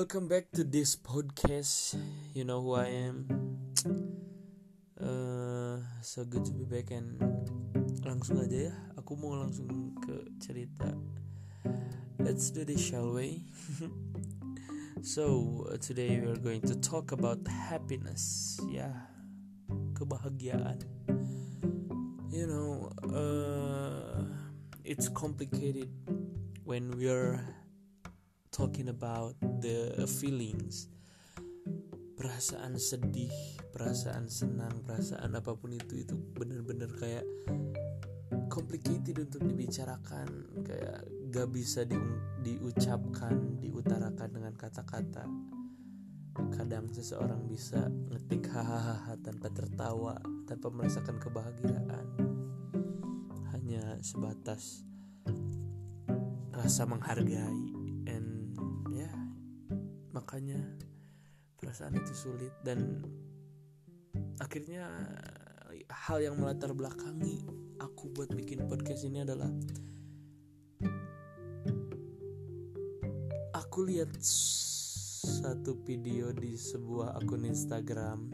welcome back to this podcast. You know who I am. Uh, so good to be back and langsung aja ya. Aku mau langsung ke cerita. Let's do this, shall we? so uh, today we are going to talk about happiness. Ya, kebahagiaan. You know, uh, it's complicated when we are talking about the feelings. Perasaan sedih perasaan senang perasaan apa pun itu itu benar-benar kayak complicated untuk dibicarakan kayak gak bisa di, diucapkan diutarakan dengan kata-kata. Kadang seseorang bisa ngetik hahaha tanpa tertawa tanpa merasakan kebahagiaan. Hanya sebatas rasa menghargai makanya perasaan itu sulit dan akhirnya hal yang melatar belakangi aku buat bikin podcast ini adalah aku lihat satu video di sebuah akun Instagram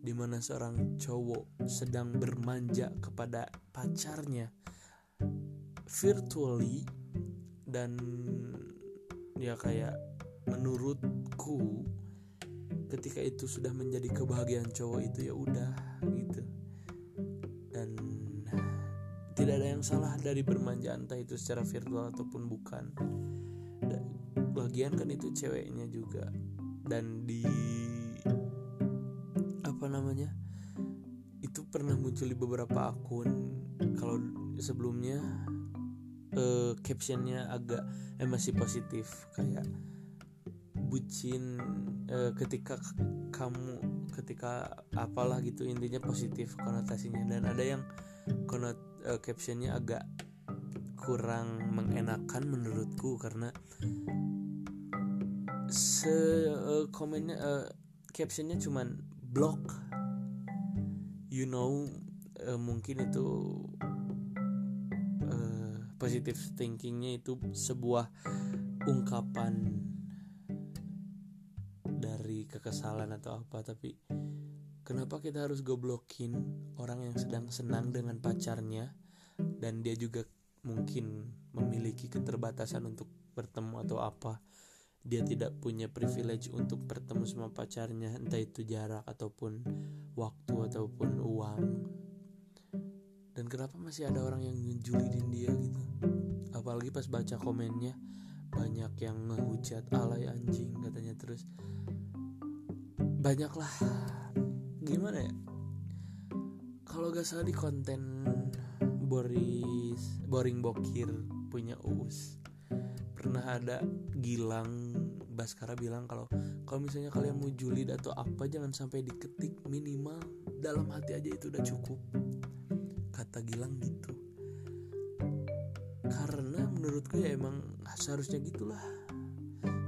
di mana seorang cowok sedang bermanja kepada pacarnya virtually dan dia kayak menurutku ketika itu sudah menjadi kebahagiaan cowok itu ya udah gitu. Dan tidak ada yang salah dari bermanja entah itu secara virtual ataupun bukan. Bagian kan itu ceweknya juga. Dan di apa namanya itu pernah muncul di beberapa akun. Kalau sebelumnya uh, captionnya agak eh, masih positif. Kayak bucin uh, ketika kamu ketika apalah gitu intinya positif konotasinya. Dan ada yang konot uh, captionnya agak kurang mengenakan menurutku karena se uh, komennya uh, captionnya cuman blog you know uh, mungkin itu uh, positive thinkingnya itu sebuah ungkapan kekesalan atau apa tapi kenapa kita harus goblokin orang yang sedang senang dengan pacarnya dan dia juga mungkin memiliki keterbatasan untuk bertemu atau apa? Dia tidak punya privilege untuk bertemu sama pacarnya entah itu jarak ataupun waktu ataupun uang. Dan kenapa masih ada orang yang julidin dia gitu? Apalagi pas baca komennya banyak yang ngehujat alay anjing katanya terus banyak lah gimana ya? Kalau gak salah di konten Boris Boring Bokir punya Uus. Pernah ada Gilang Baskara bilang kalau kalau misalnya kalian mau julid atau apa jangan sampai diketik minimal dalam hati aja itu udah cukup. Kata Gilang gitu. Karena menurutku ya emang seharusnya gitulah.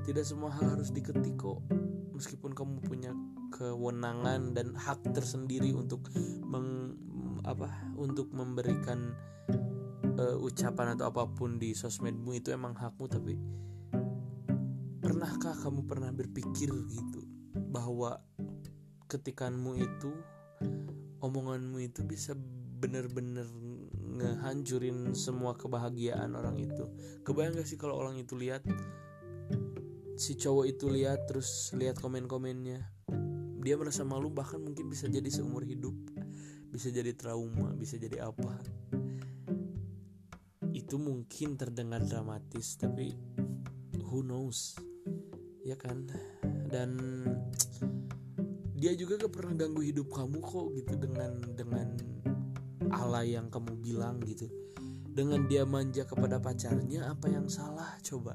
Tidak semua hal harus diketik kok meskipun kamu punya kewenangan dan hak tersendiri untuk meng, apa untuk memberikan uh, ucapan atau apa pun di sosmedmu itu emang hakmu tapi pernahkah kamu pernah berpikir gitu bahwa ketikanmu itu omonganmu itu bisa bener-bener ngehancurin semua kebahagiaan orang itu? Kebayang gak sih kalau orang itu lihat si cowok itu lihat terus lihat komen-komennya. Dia merasa malu bahkan mungkin bisa jadi seumur hidup. Bisa jadi trauma bisa jadi apa. Itu mungkin terdengar dramatis tapi who knows? Ya kan? Dan dia juga gak pernah ganggu hidup kamu kok gitu dengan dengan ala yang kamu bilang gitu. Dengan dia manja kepada pacarnya apa yang salah coba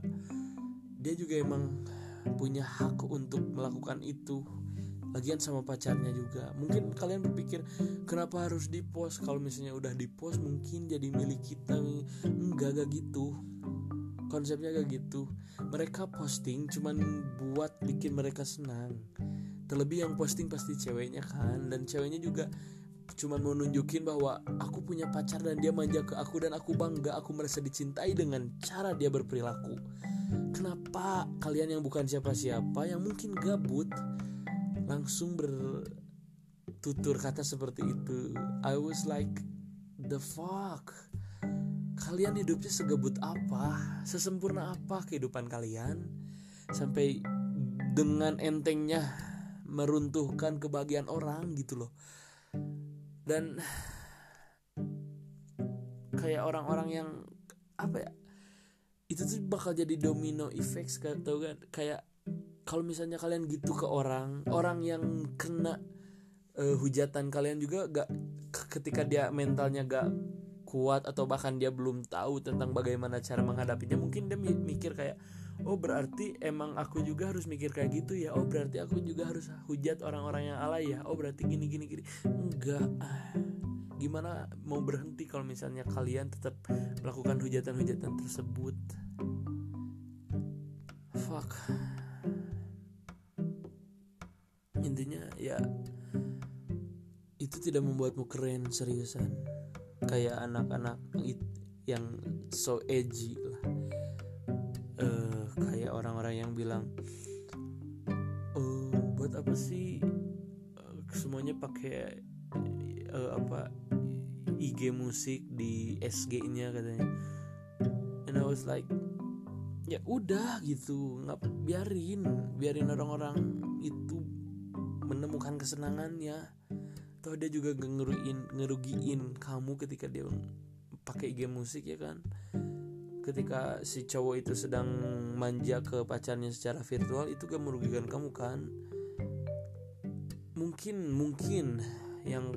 dia juga emang punya hak untuk melakukan itu. Lagian sama pacarnya juga. Mungkin kalian berpikir kenapa harus di post kalau misalnya udah di post mungkin jadi milik kita. Enggak gak gitu. Konsepnya gak gitu. Mereka posting cuman buat bikin mereka senang. Terlebih yang posting pasti ceweknya kan. Dan ceweknya juga cuman mau nunjukin bahwa aku punya pacar dan dia manja ke aku dan aku bangga. Aku merasa dicintai dengan cara dia berperilaku kenapa kalian yang bukan siapa-siapa yang mungkin gabut langsung bertutur kata seperti itu? I was like the fuck? Kalian hidupnya segabut apa? Sesempurna apa kehidupan kalian? Sampai dengan entengnya meruntuhkan kebahagiaan orang gitu loh. Dan kayak orang-orang yang apa ya itu tuh bakal jadi domino effects kan tau kan? Kayak kalau misalnya kalian gitu ke orang orang yang kena uh, hujatan kalian juga gak ketika dia mentalnya gak kuat atau bahkan dia belum tahu tentang bagaimana cara menghadapinya mungkin dia mikir kayak oh berarti emang aku juga harus mikir kayak gitu ya? Oh berarti aku juga harus hujat orang-orang yang alay ya? Oh berarti gini gini gini. Enggak gimana mau berhenti kalau misalnya kalian tetap melakukan hujatan-hujatan tersebut fuck. Intinya ya itu tidak membuatmu keren seriusan. Kayak anak-anak yang so edgy lah. Uh, kayak orang-orang yang bilang oh buat apa sih uh, semuanya pakai uh, apa IG musik di SG-nya katanya and I was like ya udah gitu. Nggak biarin. Biarin orang-orang itu menemukan kesenangannya. Toh dia juga ngerugiin ngerugiin kamu ketika dia pakai game musik ya kan? Ketika si cowok itu sedang manja ke pacarnya secara virtual itu kan merugikan kamu kan? Mungkin mungkin yang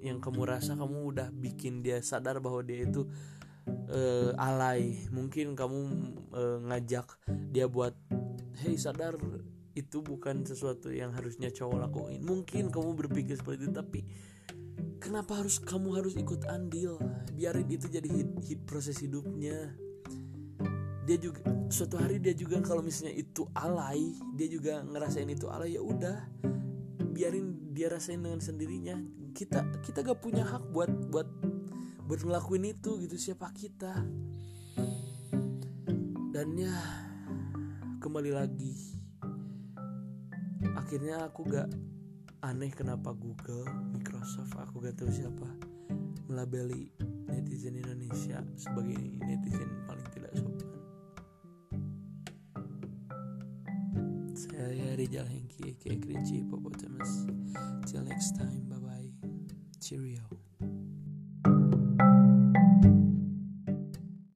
yang kamu rasa kamu udah bikin dia sadar bahwa dia itu uh, alay. Mungkin kamu uh, ngajak dia buat hey sadar itu bukan sesuatu yang harusnya cowok lakuin. Mungkin kamu berpikir seperti itu tapi kenapa harus kamu harus ikut andil? Biarin itu jadi hit, hit proses hidupnya. Dia juga suatu hari dia juga kalau misalnya itu alay dia juga ngerasain itu alay ya udah. Biarin dia rasain dengan sendirinya. Kita kita gak punya hak buat buat buat ngelakuin itu gitu siapa kita dan ya kembali lagi akhirnya aku gak aneh kenapa Google, Microsoft, aku gak tahu siapa melabeli netizen Indonesia sebagai netizen paling tidak sopan. Saya Rijal Hengki, kayak Cringy Hippopotamus. Till next time, bye bye. Cheerio.